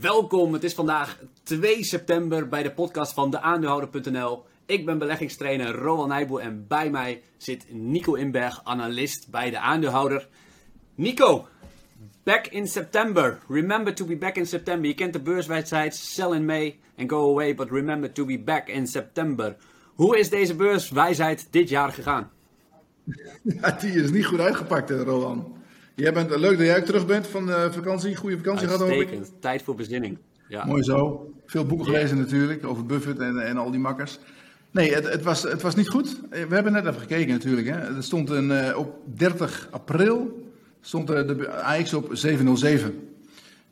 Welkom, het is vandaag 2 september bij de podcast van deaandeelhouder.nl. Ik ben beleggingstrainer Rowan Nijboer en bij mij zit Nico Inberg, analist bij de aandeelhouder. Nico, back in September. Remember to be back in September. Je kent de beurswijsheid, sell in May and go away, but remember to be back in September. Hoe is deze beurswijsheid dit jaar gegaan? Ja, die is niet goed uitgepakt, Roland. Jij bent, leuk dat jij ook terug bent van uh, vakantie. Goede vakantie gehad, hoop ik. Tijd voor bezinning. Ja. Mooi zo. Veel boeken gelezen natuurlijk, over Buffett en, en al die makkers. Nee, het, het, was, het was niet goed. We hebben net even gekeken natuurlijk. Hè. Er stond een, op 30 april stond de, de AX op 707.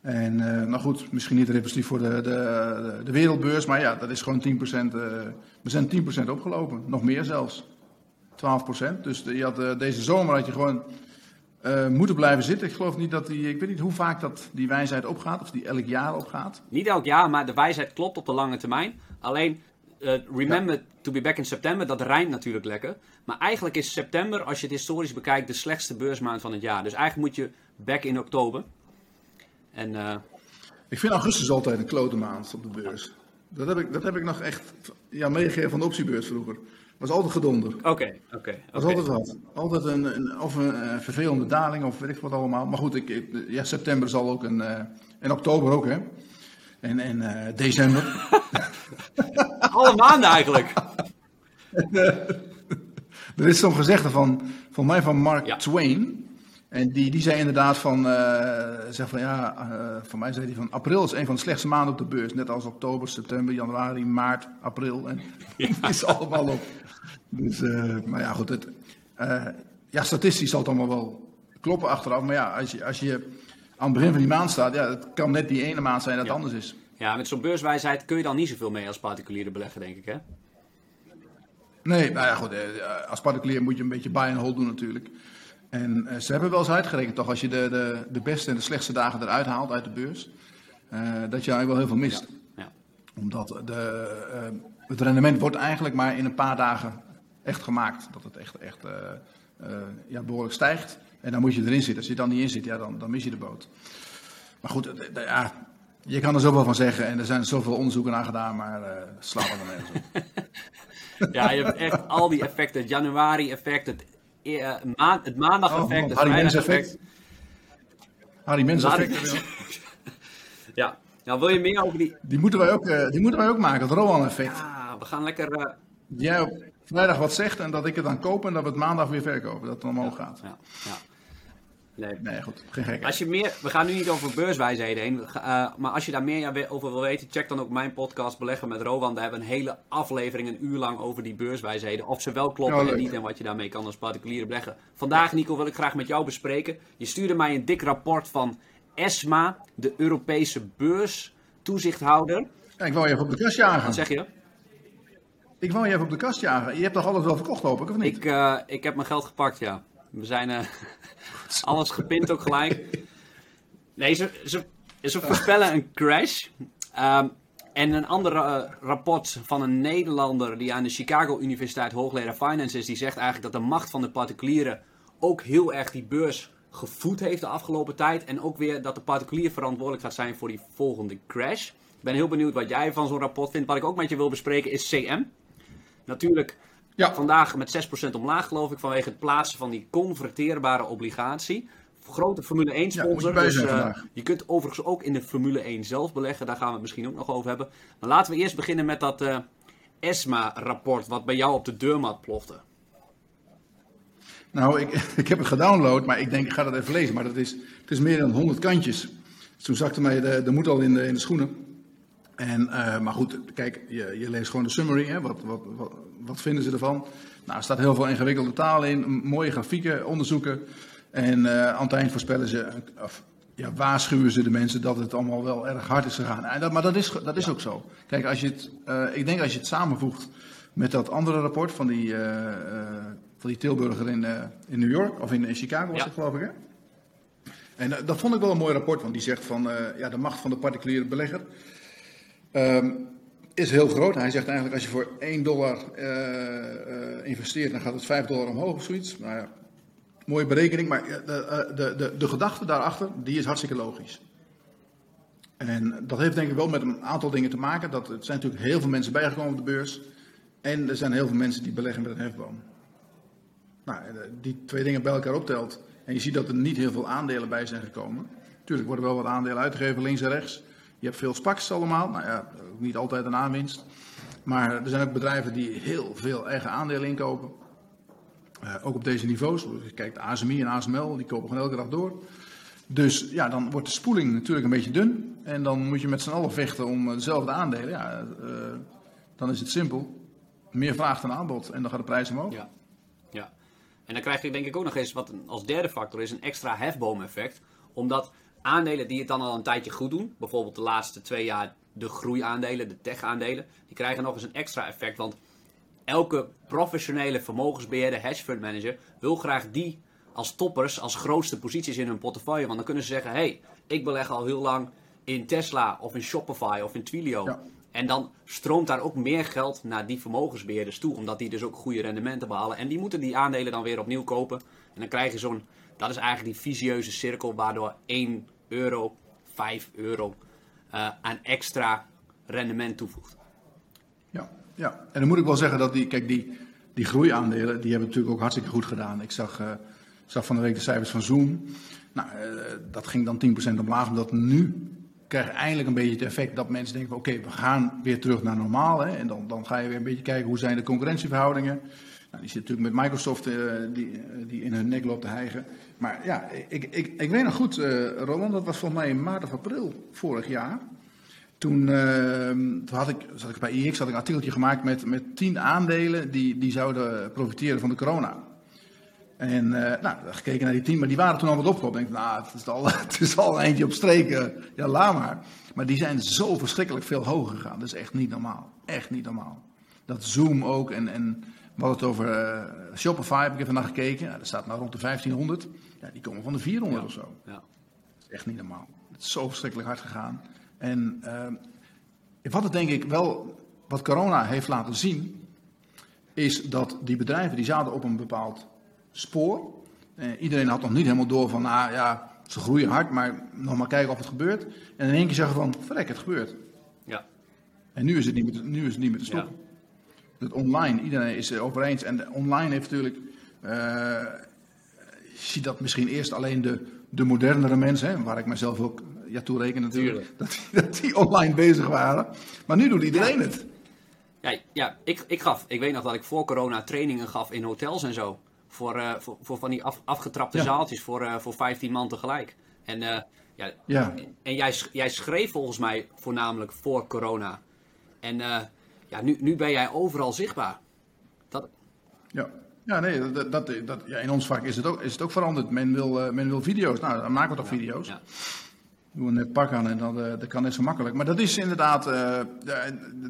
En nou goed, misschien niet representatief voor de, de, de, wereldbeurs, maar ja, dat is gewoon 10%. Uh, we zijn 10% opgelopen, nog meer zelfs. 12%. Dus je had, deze zomer had je gewoon uh, moeten blijven zitten. Ik geloof niet dat die, ik weet niet hoe vaak dat die wijsheid opgaat, of die elk jaar opgaat. Niet elk jaar, maar de wijsheid klopt op de lange termijn. Alleen, uh, remember to be back in september, dat rijmt natuurlijk lekker. Maar eigenlijk is september, als je het historisch bekijkt, de slechtste beursmaand van het jaar. Dus eigenlijk moet je back in oktober. En, uh... Ik vind augustus altijd een klote maand op de beurs. Dat heb ik, dat heb ik nog echt ja, meegegeven van de optiebeurs vroeger was altijd gedonder. Oké, oké. Okay, was altijd wat. Altijd een, een of een, uh, vervelende daling of weet ik wat allemaal. Maar goed, ik, ja, september zal ook een, uh, en oktober ook, hè. En, en uh, december. Alle maanden eigenlijk. er is zo'n gezegde van, van mij van Mark ja. Twain. En die, die zei inderdaad van, uh, zeg van ja, uh, van mij zei hij van april is een van de slechtste maanden op de beurs. Net als oktober, september, januari, maart, april. En ja. is allemaal op. Dus, uh, maar ja, goed. Het, ja, statistisch zal het allemaal wel kloppen achteraf. Maar ja, als je, als je aan het begin van die maand staat, ja, het kan net die ene maand zijn dat het anders is. Ja, met zo'n beurswijsheid kun je dan niet zoveel mee als particuliere belegger, denk ik, hè? Nee, nou ja, goed. Als particulier moet je een beetje buy and hold doen natuurlijk. En uh, ze hebben wel eens uitgerekend, toch, als je de, de, de beste en de slechtste dagen eruit haalt uit de beurs, uh, dat je eigenlijk wel heel veel mist. Ja. Ja. Omdat de, uh, het rendement wordt eigenlijk maar in een paar dagen echt gemaakt. Dat het echt, echt ja, behoorlijk stijgt. En dan moet je erin zitten. Als je dan niet in zit, ja, dan, dan mis je de boot. Maar goed, ja, je kan er zoveel van zeggen. En er zijn zoveel onderzoeken naar gedaan, maar uh, slaat er dan nergens op. ja, je hebt echt al die effecten. Het januari-effect, het uh, maan, het maandag-effect, oh, het vrijdag-effect. Harry Mens-effect. ja. Nou, wil je meer over die... Die moeten wij ook, uh, die moeten wij ook maken, het Rowan-effect. Ja, we gaan lekker... Uh... Jij op vrijdag wat zegt en dat ik het dan koop en dat we het maandag weer verkopen. Dat het omhoog gaat. Ja, ja. Nee. nee, goed. Geen gek. Als je meer, we gaan nu niet over beurswijsheden heen. Uh, maar als je daar meer over wil weten, check dan ook mijn podcast Beleggen met Rowan. Daar hebben we een hele aflevering, een uur lang over die beurswijsheden. Of ze wel kloppen oh, en niet en wat je daarmee kan als particuliere belegger. Vandaag, Nico, wil ik graag met jou bespreken. Je stuurde mij een dik rapport van ESMA, de Europese beurstoezichthouder. Ja, ik wou je even op de kast jagen. Wat zeg je? Ik wou je even op de kast jagen. Je hebt toch alles wel verkocht, hoop ik, of niet? Ik, uh, ik heb mijn geld gepakt, ja. We zijn uh, alles gepind ook gelijk. Nee, ze, ze, ze voorspellen een crash. Um, en een ander uh, rapport van een Nederlander die aan de Chicago Universiteit hoogleraar finance is, die zegt eigenlijk dat de macht van de particulieren ook heel erg die beurs gevoed heeft de afgelopen tijd. En ook weer dat de particulier verantwoordelijk gaat zijn voor die volgende crash. Ik ben heel benieuwd wat jij van zo'n rapport vindt. Wat ik ook met je wil bespreken is CM. Natuurlijk ja. Vandaag met 6% omlaag, geloof ik, vanwege het plaatsen van die converteerbare obligatie. Grote Formule 1 sponsor. Ja, dus, uh, je kunt overigens ook in de Formule 1 zelf beleggen. Daar gaan we het misschien ook nog over hebben. Maar laten we eerst beginnen met dat uh, ESMA-rapport, wat bij jou op de deurmat plofte. Nou, ik, ik heb het gedownload, maar ik denk, ik ga dat even lezen. Maar dat is, het is meer dan 100 kantjes. toen zakte mij de, de moed al in de, in de schoenen. En, uh, maar goed, kijk, je, je, leest gewoon de summary. Hè? Wat, wat, wat, wat, vinden ze ervan? Nou, er staat heel veel ingewikkelde taal in, mooie grafieken, onderzoeken. En uh, aan het eind voorspellen ze, of ja, waarschuwen ze de mensen dat het allemaal wel erg hard is gegaan. En dat, maar dat is, dat is ook zo. Kijk, als je het, uh, ik denk als je het samenvoegt met dat andere rapport van die, van die Tilburger in, in New York, of in, in Chicago was ja. het geloof ik hè? En dat vond ik wel een mooi rapport, want die zegt van ja, de macht van de particuliere belegger. Um, is heel groot. Hij zegt eigenlijk als je voor 1 dollar uh, uh, investeert, dan gaat het 5 dollar omhoog of zoiets. Nou ja, mooie berekening, maar de, de, de, de gedachte daarachter, die is hartstikke logisch. En dat heeft denk ik wel met een aantal dingen te maken. Dat, het zijn natuurlijk heel veel mensen bijgekomen op de beurs. En er zijn heel veel mensen die beleggen met een hefboom. Nou, die twee dingen bij elkaar optelt. En je ziet dat er niet heel veel aandelen bij zijn gekomen. Tuurlijk worden wel wat aandelen uitgegeven links en rechts. Je hebt veel SPACs allemaal. Nou ja, ook niet altijd een aanwinst. Maar er zijn ook bedrijven die heel veel eigen aandelen inkopen. Uh, ook op deze niveaus. Je kijkt ASMI en ASML, die kopen gewoon elke dag door. Dus ja, dan wordt de spoeling natuurlijk een beetje dun. En dan moet je met z'n allen vechten om dezelfde aandelen. Ja, uh, dan is het simpel. Meer vraag dan aanbod. En dan gaat de prijs omhoog. Ja. ja. En dan krijg je denk ik ook nog eens wat als derde factor is een extra hefboom-effect. Omdat aandelen die het dan al een tijdje goed doen, bijvoorbeeld de laatste twee jaar de groeiaandelen, de tech-aandelen, die krijgen nog eens een extra effect. Want elke professionele vermogensbeheerder, hedge fund manager, wil graag die als toppers, als grootste posities in hun portefeuille. Want dan kunnen ze zeggen, hey, ik beleg al heel lang in Tesla of in Shopify of in Twilio. En dan stroomt daar ook meer geld naar die vermogensbeheerders toe, omdat die dus ook goede rendementen behalen. En die moeten die aandelen dan weer opnieuw kopen. En dan krijg je zo'n, dat is eigenlijk die visieuze cirkel, waardoor 1 euro, 5 euro uh, aan extra rendement toevoegt. Ja, ja, en dan moet ik wel zeggen dat die, kijk, die, die groeiaandelen, die hebben natuurlijk ook hartstikke goed gedaan. Ik zag, uh, zag van de week de cijfers van Zoom. Nou, uh, dat ging dan 10% omlaag, omdat nu krijg je eindelijk een beetje het effect dat mensen denken: oké, we gaan weer terug naar normaal. Hè? En dan, dan ga je weer een beetje kijken hoe zijn de concurrentieverhoudingen. Nou, die zit natuurlijk met Microsoft uh, die, die in hun nek loopt te hijgen. Maar ja, ik, ik, ik weet nog goed, uh, Roland, dat was volgens mij in maart of april vorig jaar. Toen, toen had ik, zat ik bij IX had ik een artikeltje gemaakt met, met tien aandelen die, die zouden profiteren van de corona. En nou, gekeken naar die tien, maar die waren toen al wat opgekomen. Ik denk, nou, het is, al, het is al een eentje op streken. Ja, laat maar. Maar die zijn zo verschrikkelijk veel hoger gegaan. Dat is echt niet normaal. Echt niet normaal. Dat Zoom ook. En, en we hadden het over uh, Shopify, heb ik even naar gekeken. Ja, dat staat nou rond de 1500. Ja, die komen van de 400 ja. of zo. Ja. Dat is echt niet normaal. Het is zo verschrikkelijk hard gegaan. En uh, wat het denk ik wel, wat corona heeft laten zien, is dat die bedrijven die zaten op een bepaald spoor. Uh, iedereen had nog niet helemaal door van, nou ja, ze groeien hard, maar nog maar kijken of het gebeurt. En in één keer zeggen van, verrek, het gebeurt. Ja. En nu is het niet meer, nu is het niet meer te stoppen. Het online, iedereen is er over eens. En online heeft natuurlijk, uh, je ziet dat misschien eerst alleen de, de modernere mensen, hè, waar ik mezelf ook ja, toe reken natuurlijk, dat die, dat die online bezig waren. Maar nu doet iedereen ja. het. Ja, ja ik, ik gaf, ik weet nog dat ik voor corona trainingen gaf in hotels en zo. Voor, uh, voor, voor van die af, afgetrapte ja. zaaltjes voor, uh, voor 15 man tegelijk. En, uh, ja, ja. en jij, jij schreef volgens mij voornamelijk voor corona. En ja, nu, nu ben jij overal zichtbaar. Dat... Ja. Ja, nee, dat, dat, dat, ja, in ons vak is het ook, is het ook veranderd. Men wil, men wil video's. Nou, dan maken we toch video's. Ja. Doe een net pak aan en dan, dat kan net zo makkelijk. Maar dat is inderdaad, uh,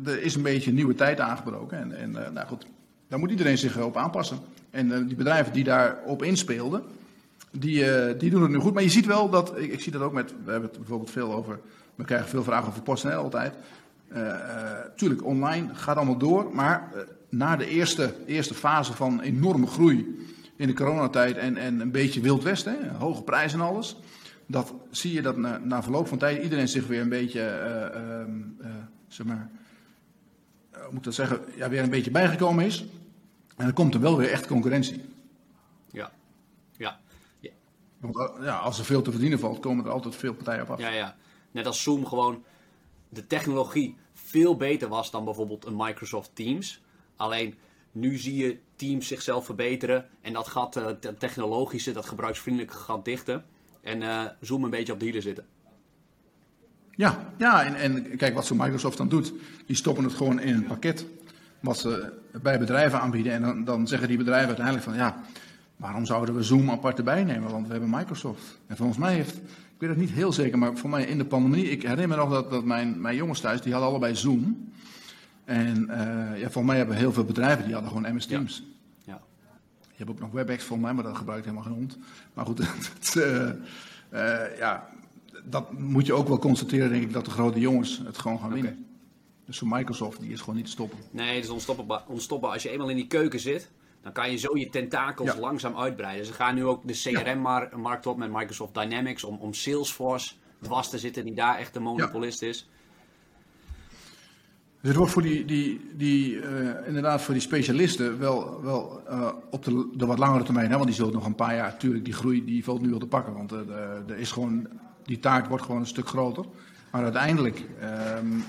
er is een beetje een nieuwe tijd aangebroken. En, en nou goed, daar moet iedereen zich op aanpassen. En die bedrijven die daarop inspeelden, die, die doen het nu goed. Maar je ziet wel dat, ik, ik, zie dat ook met, we hebben het bijvoorbeeld veel over, we krijgen veel vragen over PostNL altijd. Tuurlijk, online gaat allemaal door, maar na de eerste, eerste fase van enorme groei in de coronatijd en, en een beetje Wild West, hè, hoge prijzen en alles dat zie je dat na, na, verloop van tijd iedereen zich weer een beetje, uh, zeg maar, hoe moet ik dat zeggen, ja, weer een beetje bijgekomen is. En dan komt er wel weer echt concurrentie. Ja, ja. ja. Want ja, als er veel te verdienen valt, komen er altijd veel partijen op af. Ja, ja. Net als Zoom gewoon de technologie veel beter was dan bijvoorbeeld een Microsoft Teams. Alleen nu zie je Teams zichzelf verbeteren en dat gat, dat technologische, dat gebruiksvriendelijke gat dichten en uh, Zoom een beetje op de hielen zitten. Ja, ja en, en kijk wat zo Microsoft dan doet. Die stoppen het gewoon in een pakket wat ze bij bedrijven aanbieden. En dan, dan zeggen die bedrijven uiteindelijk van ja, waarom zouden we Zoom apart erbij nemen? Want we hebben Microsoft. En volgens mij heeft, ik weet het niet heel zeker, maar voor mij in de pandemie, ik herinner me nog dat, dat mijn, mijn jongens thuis, die hadden allebei Zoom. En uh, ja, volgens mij hebben heel veel bedrijven, die hadden gewoon MS Teams. Ja. Je hebt ook nog WebEx volgens mij, maar dat gebruikt helemaal geen hond. Maar goed, het, uh, uh, ja, dat moet je ook wel constateren, denk ik, dat de grote jongens het gewoon gaan winnen. Okay. Dus zo'n Microsoft, die is gewoon niet te stoppen. Nee, het is onstoppbaar. onstoppbaar. Als je eenmaal in die keuken zit, dan kan je zo je tentakels ja. langzaam uitbreiden. Ze gaan nu ook de CRM-markt op met Microsoft Dynamics om, om Salesforce dwars te zitten, die daar echt de monopolist is. Dus het wordt voor die, die, die uh, inderdaad voor die specialisten wel, wel uh, op de, de, wat langere termijn, hè, want die zullen nog een paar jaar, natuurlijk, die groei die valt nu wel te pakken. Want uh, er is gewoon, die taart wordt gewoon een stuk groter. Maar uiteindelijk, um,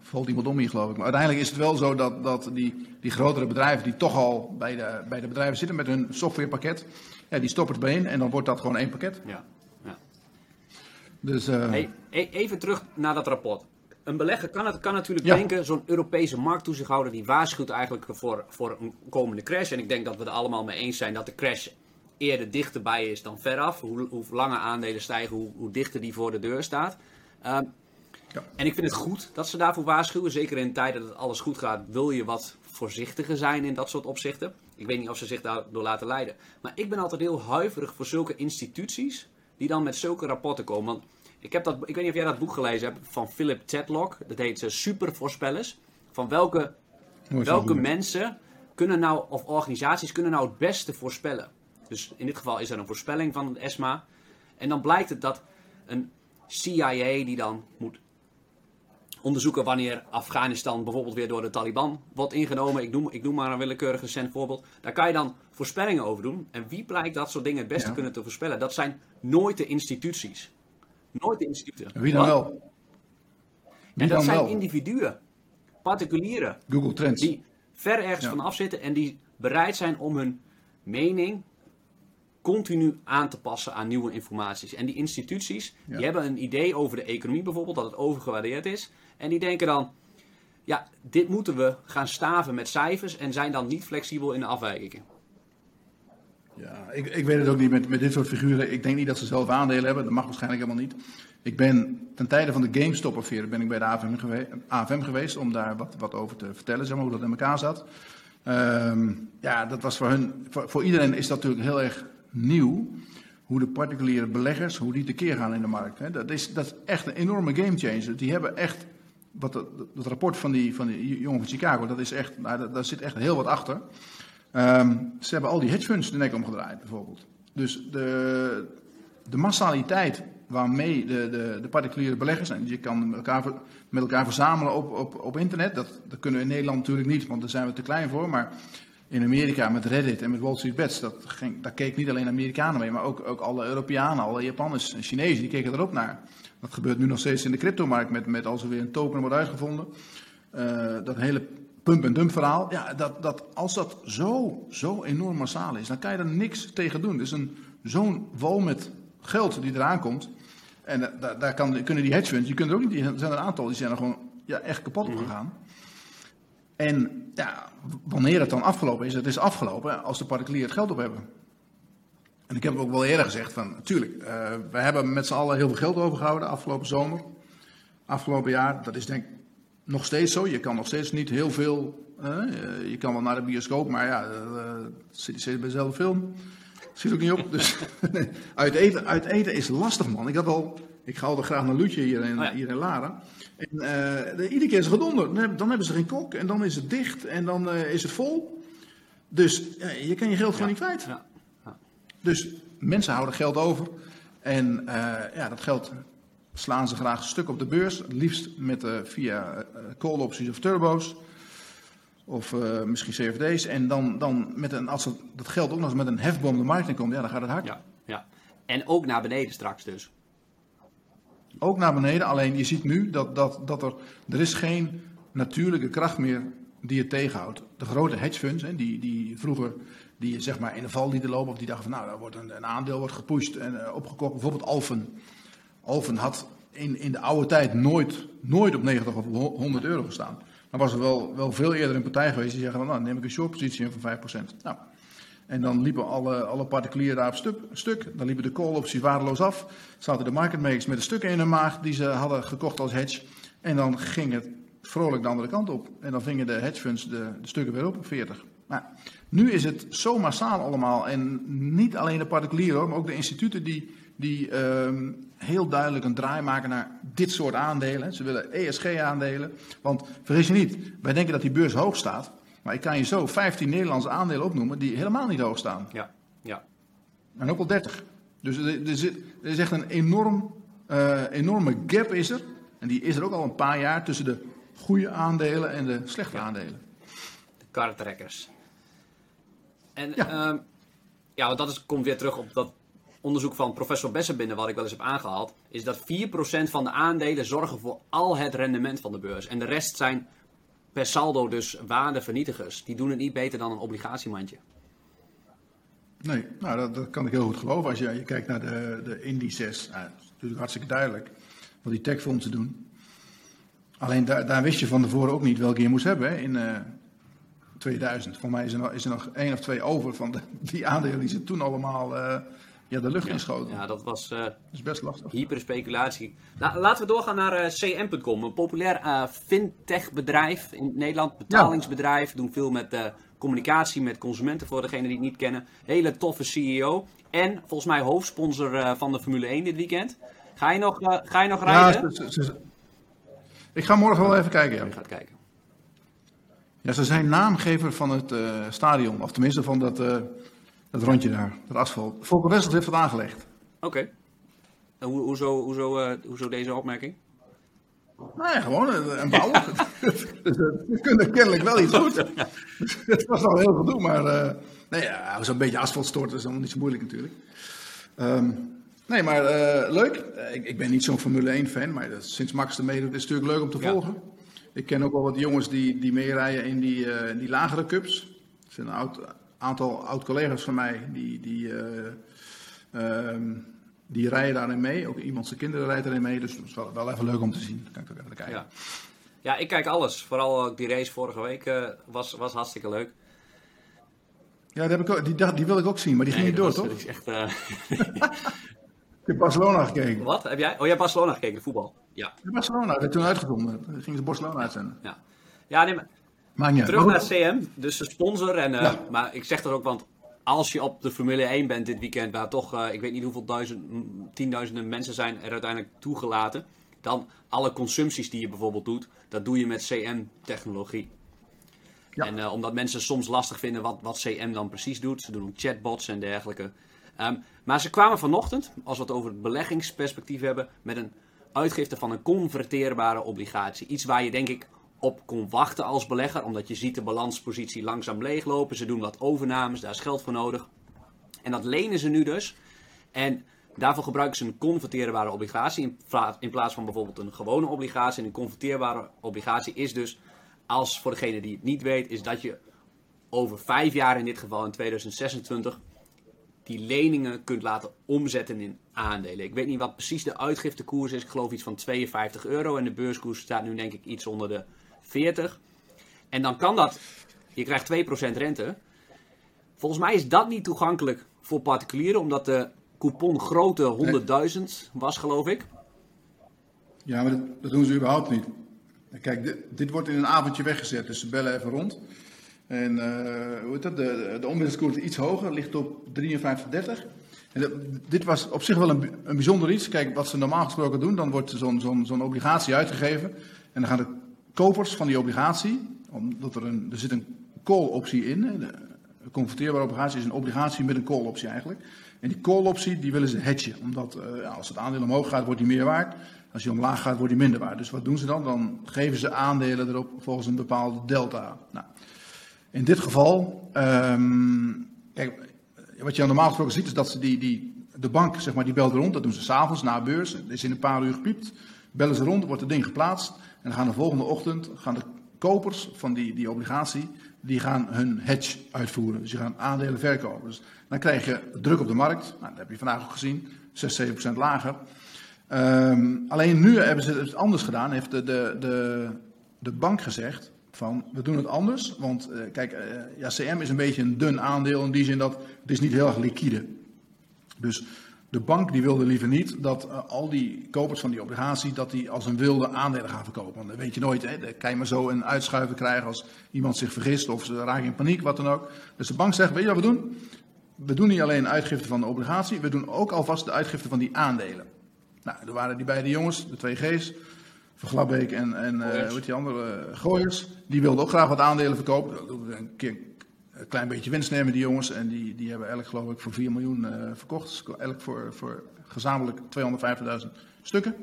valt iemand om hier geloof ik, maar uiteindelijk is het wel zo dat, dat die, die grotere bedrijven die toch al bij de, bij de bedrijven zitten met hun softwarepakket, ja, die stoppen het bijeen en dan wordt dat gewoon één pakket. Ja. ja. Dus, hey, even terug naar dat rapport een belegger kan, het, kan natuurlijk denken, zo'n Europese markttoezichthouder die waarschuwt eigenlijk voor, voor een komende crash. En ik denk dat we er allemaal mee eens zijn dat de crash eerder dichterbij is dan veraf. Hoe, hoe langer aandelen stijgen, hoe, hoe dichter die voor de deur staat. Ehm, ja. En ik vind het goed dat ze daarvoor waarschuwen. Zeker in tijden dat alles goed gaat, wil je wat voorzichtiger zijn in dat soort opzichten. Ik weet niet of ze zich daardoor laten leiden. Maar ik ben altijd heel huiverig voor zulke instituties die dan met zulke rapporten komen. Want ik, heb dat, ik weet niet of jij dat boek gelezen hebt van Philip Tedlock. Dat heet uh, Supervoorspellers. Van welke, welke mensen kunnen nou, of organisaties kunnen nou het beste voorspellen. Dus in dit geval is er een voorspelling van het ESMA. En dan blijkt het dat een CIA die dan moet onderzoeken wanneer Afghanistan bijvoorbeeld weer door de Taliban wordt ingenomen. Ik noem, ik noem maar een willekeurig recent voorbeeld. Daar kan je dan voorspellingen over doen. En wie blijkt dat soort dingen het beste kunnen te voorspellen? Dat zijn nooit de instituties. Nooit de instituten. Wie dan wel? en dat zijn individuen, particulieren. Google Trends. Die ver ergens van af zitten en die bereid zijn om hun mening continu aan te passen aan nieuwe informaties. En die instituties, die hebben een idee over de economie bijvoorbeeld, dat het overgewaardeerd is. En die denken dan, ja, dit moeten we gaan staven met cijfers en zijn dan niet flexibel in de afwijkingen. Ja, ik, ik weet het ook niet met, met dit soort figuren. Ik denk niet dat ze zelf aandelen hebben. Dat mag waarschijnlijk helemaal niet. Ik ben ten tijde van de GameStop-affaire ben ik bij de AFM, geweest, AFM geweest om daar wat, wat over te vertellen, zeg maar, hoe dat in elkaar zat. Um, ja, dat was voor hun, voor, voor, iedereen is dat natuurlijk heel erg nieuw. Hoe de particuliere beleggers, hoe die tekeer gaan in de markt. Hè. Dat, is, dat is echt een enorme gamechanger. Die hebben echt, wat dat, rapport van die, van die jongen van Chicago, dat is echt, nou, daar zit echt heel wat achter. Um, ze hebben al die hedge funds de nek omgedraaid, bijvoorbeeld. Dus de, de massaliteit waarmee de, de, de particuliere beleggers, en je kan elkaar, met elkaar verzamelen op, op, op internet, dat, dat kunnen we in Nederland natuurlijk niet, want daar zijn we te klein voor. Maar in Amerika met Reddit en met Wall Street Bets, dat ging, daar keek niet alleen Amerikanen mee, maar ook, ook alle Europeanen, alle Japanners en Chinezen, die keken erop naar. Dat gebeurt nu nog steeds in de cryptomarkt met, met als er weer een token wordt uitgevonden. Uh, dat hele pump en dump verhaal. Ja, dat, dat, als dat zo, zo enorm massaal is, dan kan je er niks tegen doen. Het is een, zo'n wal met geld die eraan komt. En daar, daar kan, kunnen die hedge funds, je kunt er ook niet, er zijn een aantal die zijn er gewoon ja, echt kapot op mhm. gegaan. En ja, wanneer het dan afgelopen is, het is afgelopen als de particulieren het geld op hebben. En ik heb ook wel eerder gezegd van, natuurlijk, uh, we hebben met z'n allen heel veel geld overgehouden afgelopen zomer. Afgelopen jaar, dat is denk ik nog steeds zo. Je kan nog steeds niet heel veel. je kan wel naar de bioscoop, maar ja, uh, zit je bij dezelfde film. Zit ook niet op. Dus uit, eten, uit eten is lastig, man. Ik had al. Ik ga altijd graag naar Lutje hier in, oh hier in Laren. En uh, iedere keer is het gedonder. Dan hebben ze geen kok en dan is het dicht en dan uh, is het vol. Dus uh, je kan je geld gewoon niet kwijt. Ja. Ja. Dus mensen houden geld over. En ja, dat geld slaan ze graag stuk op de beurs. Het liefst met, via uh, call opties of turbo's. Of misschien CFD's. En dan, dan met een, als dat geld ook nog eens met een hefboom de markt in komt, ja, dan gaat het hard. Ja, ja. En ook naar beneden straks dus. Ook naar beneden, alleen je ziet nu dat, dat, dat er, er is geen natuurlijke kracht meer die het tegenhoudt. De grote hedge funds, hè, die, die vroeger die zeg maar in de val lieten lopen, of die dachten van nou, daar wordt een, een aandeel wordt gepusht en uh, opgekocht. Bijvoorbeeld Alphen. Alphen had in, in de oude tijd nooit, nooit op 90 of 100 euro gestaan. Dan was er wel, wel veel eerder een partij geweest die zeggen, nou neem ik een short positie in van 5%. Nou, en dan liepen alle, alle particulieren daar op stuk. Dan liepen de call opties waardeloos af. Zaten de market makers met de stukken in hun maag die ze hadden gekocht als hedge. En dan ging het vrolijk de andere kant op. En dan vingen de hedge funds de, de stukken weer op op 40. Nou, nu is het zo massaal allemaal. En niet alleen de particulieren, maar ook de instituten die die um, heel duidelijk een draai maken naar dit soort aandelen. Ze willen ESG-aandelen. Want vergis je niet, wij denken dat die beurs hoog staat. Maar ik kan je zo 15 Nederlandse aandelen opnoemen die helemaal niet hoog staan. Ja, ja. En ook wel 30. Dus er, er, zit, er is echt een enorm Eh, enorme gap is er. En die is er ook al een paar jaar tussen de goede aandelen en de slechte aandelen. De kartrekkers. En Ja. ja, ja want dat is, komt weer terug op dat onderzoek van professor Bessenbinder, wat ik wel eens heb aangehaald. Is dat 4% van de aandelen zorgen voor al het rendement van de beurs. En de rest zijn per saldo dus waardevernietigers. Die doen het niet beter dan een obligatiemandje. Nee, nou, dat, kan ik heel goed geloven. Als je, je kijkt naar de, de indices, nou, dat is natuurlijk hartstikke duidelijk wat die techfondsen doen. Alleen daar, daar wist je van tevoren ook niet welke je moest hebben in eh, 2000. Voor mij is er, nog, is er nog één of twee over van die aandelen die ze toen allemaal eh, ja, de lucht inschoten. Ja, dat was Dat is best lastig. hyperspeculatie. Nou, laten we doorgaan naar eh, cm.com. Een populair eh fintech bedrijf in Nederland. Betalingsbedrijf. Doen veel met communicatie met consumenten voor degenen die het niet kennen. Hele toffe CEO. En volgens mij hoofdsponsor van de Formule 1 dit weekend. Ga je nog, ga je nog Ja, rijden? ze- ze- ze- ik ga morgen wel even kijken. Ja. Je gaat kijken. Ja, ze zijn naamgever van het stadion, of tenminste van dat, dat rondje daar, dat asfalt. Volker Wessels heeft dat aangelegd. Oké. En Hoe, hoezo, hoezo, eh, hoezo deze opmerking? Nou ja, gewoon een, een bouwer. dus, eh, ze kunnen kennelijk wel iets goed. het was al heel gedoe, maar eh nee, ja, zo'n beetje asfalt storten is allemaal niet zo moeilijk natuurlijk. Ehm, nee, maar eh, leuk. Eh, ik, ik ben niet zo'n Formule 1 fan, maar dat, sinds Max er meedoet is het natuurlijk leuk om te Ja. volgen. Ik ken ook wel wat jongens die, die meerijden in die, eh, die lagere cups. Er zijn een oud, aantal oud-collega's van mij die, die, eh, ehm, die rijden daarin mee. Ook iemand zijn kinderen rijdt erin mee, dus dat is wel, wel even leuk om te zien. Dan kan ik ook even kijken. Ja. ja, ik kijk alles. Vooral ook die race vorige week eh, was, was hartstikke leuk. Ja, die, heb ik ook, die, wil ik ook zien, maar die ging niet door, dat toch? dat is echt, eh, Ik heb Barcelona gekeken. wat? Heb jij? Oh, jij hebt Barcelona gekeken, de voetbal. Ja. Barcelona, werd toen uitgezonden. Toen gingen ze Barcelona uitzenden. Ja, ja nee, maar Maakt niet uit. terug naar. CM, dus de sponsor. En, eh, Ja. Maar ik zeg dat ook, want als je op de Formule 1 bent dit weekend, waar toch, eh, ik weet niet hoeveel duizend, tienduizenden mensen zijn er uiteindelijk toegelaten, dan alle consumpties die je bijvoorbeeld doet, dat doe je met CM-technologie. Ja. En eh, omdat mensen soms lastig vinden wat, wat CM dan precies doet, ze doen ook chatbots en dergelijke. Ehm, maar ze kwamen vanochtend, als we het over het beleggingsperspectief hebben, met een uitgifte van een converteerbare obligatie. Iets waar je denk ik op kon wachten als belegger, omdat je ziet de balanspositie langzaam leeglopen. Ze doen wat overnames, daar is geld voor nodig. En dat lenen ze nu dus. En daarvoor gebruiken ze een converteerbare obligatie in, pla- in plaats van bijvoorbeeld een gewone obligatie. En een converteerbare obligatie is dus, als voor degene die het niet weet, is dat je over vijf jaar in dit geval in 2026 die leningen kunt laten omzetten in aandelen. Ik weet niet wat precies de uitgiftekoers is. Ik geloof iets van 52 euro. En de beurskoers staat nu denk ik iets onder de 40. En dan kan dat. Je krijgt 2% rente. Volgens mij is dat niet toegankelijk voor particulieren. Omdat de coupon grote 100.000 was geloof ik. Ja, maar dat, dat doen ze überhaupt niet. Kijk, dit, dit wordt in een avondje weggezet, dus ze bellen even rond. En eh, hoe heet dat? De, de is iets hoger, ligt op 53,30. En dat- dit was op zich wel een, een bijzonder iets. Kijk, wat ze normaal gesproken doen, dan wordt zo'n zo'n zo'n obligatie uitgegeven. En dan gaan de kopers van die obligatie, omdat er, een, er zit een call-optie in. een converteerbare obligatie is een obligatie met een call-optie eigenlijk. En die call-optie die willen ze hedgen. Omdat eh, als het aandeel omhoog gaat, wordt die meer waard. Als die omlaag gaat, wordt die minder waard. Dus wat doen ze dan? Dan geven ze aandelen erop volgens een bepaalde delta. Nou, in dit geval, ehm, kijk, wat je normaal gesproken ziet is dat ze die, die, de bank, zeg maar, die belt rond. Dat doen ze s'avonds na beurs. Er is in een paar uur gepiept. Bellen ze rond, wordt het ding geplaatst. En gaan de volgende ochtend gaan de kopers van die, die obligatie, die gaan hun hedge uitvoeren. Dus die gaan aandelen verkopen. Dus dan krijg je druk op de markt. Nou, dat heb je vandaag ook gezien. 6, 7 procent lager. Ehm, alleen nu hebben ze het anders gedaan. Heeft de, de, de, de bank gezegd van we doen het anders. Want eh, kijk, eh, ja, CM is een beetje een dun aandeel in die zin dat het is niet heel erg liquide. Dus de bank die wilde liever niet dat eh, al die kopers van die obligatie dat die als een wilde aandelen gaan verkopen. Want dat weet je nooit. Hè? Dan kan je maar zo een uitschuiven krijgen als iemand zich vergist of ze raken in paniek, wat dan ook. Dus de bank zegt, weet je wat we doen? We doen niet alleen uitgifte van de obligatie, we doen ook alvast de uitgifte van die aandelen. Nou, er waren die beide jongens, de twee G's, Van Glabbeek en, en heet die andere, eh, Gooiers. Die wilden ook graag wat aandelen verkopen. Dat doen we Een keer, een klein beetje winst nemen, die jongens. En die, die hebben elk, geloof ik, voor 4 miljoen uh, verkocht. Dus elk voor, voor gezamenlijk 250.000 stukken.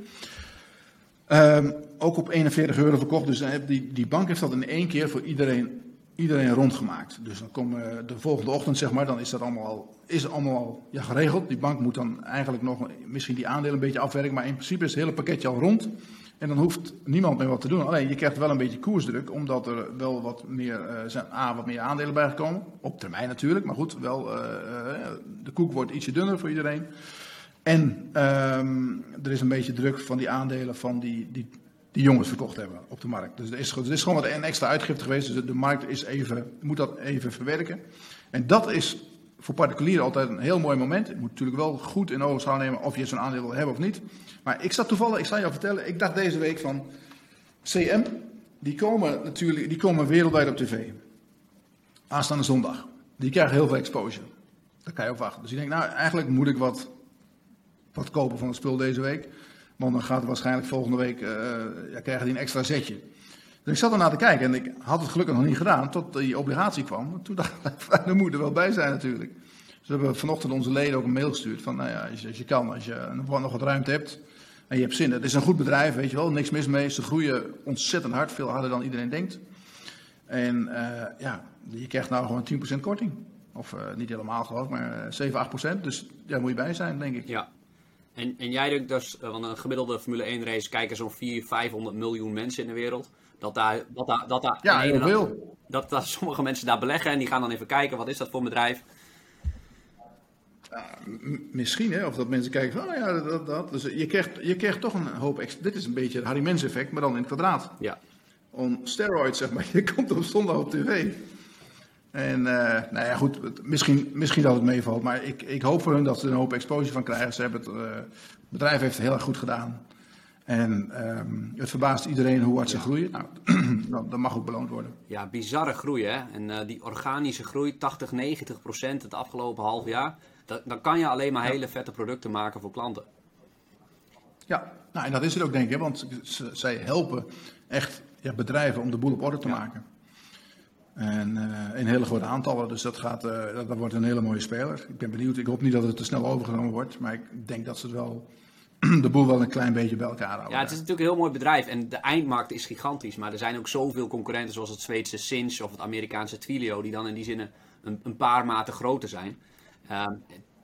Um, ook op 41 euro verkocht. Dus die, die bank heeft dat in één keer voor iedereen, iedereen rondgemaakt. Dus dan komen de volgende ochtend, zeg maar, dan is dat allemaal al, is allemaal al ja, geregeld. Die bank moet dan eigenlijk nog misschien die aandelen een beetje afwerken. Maar in principe is het hele pakketje al rond. En dan hoeft niemand meer wat te doen. Alleen je krijgt wel een beetje koersdruk, omdat er wel wat meer, uh, zijn A, wat meer aandelen bijgekomen. Op termijn natuurlijk, maar goed, wel, uh, uh, de koek wordt ietsje dunner voor iedereen. En um, er is een beetje druk van die aandelen van die, die, die jongens verkocht hebben op de markt. Dus er is, er is gewoon wat een extra uitgifte geweest. Dus de markt is even, moet dat even verwerken. En dat is voor particulieren altijd een heel mooi moment. Je moet natuurlijk wel goed in ogenschouw nemen of je zo'n aandeel wil hebben of niet. Maar ik zat toevallig, ik zal jou vertellen, ik dacht deze week van CM, die komen natuurlijk, die komen wereldwijd op tv. Aanstaande zondag. Die krijgen heel veel exposure. Daar kan je op wachten. Dus ik denk, nou eigenlijk moet ik wat wat kopen van het spul deze week. Want dan gaat waarschijnlijk volgende week, uh, ja, krijgen die een extra zetje. Dus ik zat ernaar te kijken en ik had het gelukkig nog niet gedaan tot die obligatie kwam. Toen dacht ik, daar moet er wel bij zijn natuurlijk. Dus we hebben vanochtend onze leden ook een mail gestuurd van, nou ja, als je, kan, als je nog wat ruimte hebt en je hebt zin. Het is een goed bedrijf, weet je wel, niks mis mee. Ze groeien ontzettend hard, veel harder dan iedereen denkt. En uh, ja, je krijgt nou gewoon 10% korting. Of uh, niet helemaal geloof maar 7, 8%. Dus daar moet je bij zijn, denk ik. Ja, en, en jij denkt dus, want een gemiddelde Formule 1 race kijken zo'n 400, 500 miljoen mensen in de wereld. Dat daar, dat daar, dat daar ja, heel veel. Dat, dat sommige mensen daar beleggen en die gaan dan even kijken, wat is dat voor een bedrijf? Ja, misschien, hè, of dat mensen kijken van, oh ja, dat, dat. Dus je krijgt, je krijgt toch een hoop. Dit is een beetje het Harry Mens effect, maar dan in het kwadraat. Ja. On steroids, zeg maar. Je komt op zondag op tv. En uh, nou ja, goed, misschien, misschien dat het meevalt. Maar ik, ik hoop voor hun dat ze een hoop exposure van krijgen. Ze hebben het, uh, het bedrijf heeft het heel erg goed gedaan. En um, het verbaast iedereen hoe hard ze groeien. Nou, dat, mag ook beloond worden. Ja, bizarre groei hè. En uh, die organische groei, 80, 90 procent het afgelopen half jaar. Dat, dan kan je alleen maar ja. hele vette producten maken voor klanten. Ja, nou, en dat is het ook denk ik. Want ze, zij helpen echt ja, bedrijven om de boel op orde te maken. En uh, in hele grote aantallen, dus dat, gaat, uh, dat, dat, wordt een hele mooie speler. Ik ben benieuwd, ik hoop niet dat het te snel overgenomen wordt, maar ik denk dat ze het wel, de boel wel een klein beetje bij elkaar houden. Ja, het is natuurlijk een heel mooi bedrijf en de eindmarkt is gigantisch, maar er zijn ook zoveel concurrenten zoals het Zweedse Sinch of het Amerikaanse Twilio, die dan in die zin een, een paar maten groter zijn. Uh,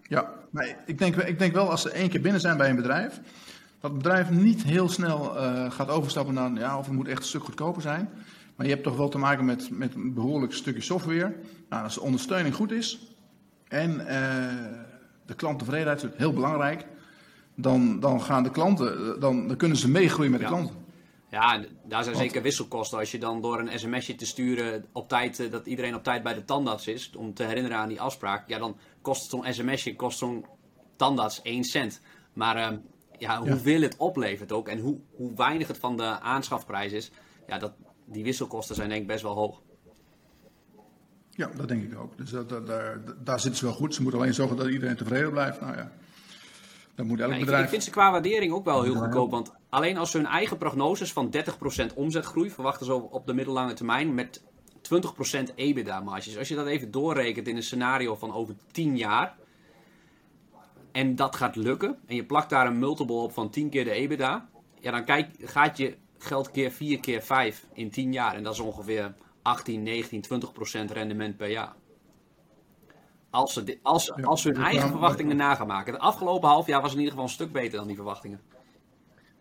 ja, maar ik denk, ik denk wel als ze één keer binnen zijn bij een bedrijf, dat het bedrijf niet heel snel uh, gaat overstappen naar, ja, of het moet echt een stuk goedkoper zijn. Maar je hebt toch wel te maken met, met een behoorlijk stukje software. Nou, als de ondersteuning goed is en uh, de klanttevredenheid is heel belangrijk, dan, dan gaan de klanten, dan, dan kunnen ze meegroeien met de ja. klanten. Ja, daar zijn Want, zeker wisselkosten. Als je dan door een sms'je te sturen op tijd, uh, dat iedereen op tijd bij de tandarts is, om te herinneren aan die afspraak, ja, dan kost zo'n sms'je kost zo'n tandarts 1 cent. Maar uh, ja, hoeveel ja. het oplevert ook en hoe, hoe weinig het van de aanschafprijs is, ja, dat, die wisselkosten zijn denk ik best wel hoog. Ja, dat denk ik ook. Dus dat, dat, daar, daar zitten ze wel goed. Ze moeten alleen zorgen dat iedereen tevreden blijft. Nou ja, dat moet elk ja, ik, bedrijf... Ik vind ze qua waardering ook wel heel goedkoop. Want alleen als ze hun eigen prognoses van 30% omzetgroei verwachten ze op de middellange termijn met 20% EBITDA-marges. Als je dat even doorrekent in een scenario van over 10 jaar... en dat gaat lukken... en je plakt daar een multiple op van 10 keer de EBITDA... ja, dan kijk, gaat je geld keer 4 keer 5 in 10 jaar. En dat is ongeveer 18, 19, 20 procent rendement per jaar. Als ze, als, ja, als ze hun eigen verwachtingen na gaan maken. Het afgelopen half jaar was in ieder geval een stuk beter dan die verwachtingen.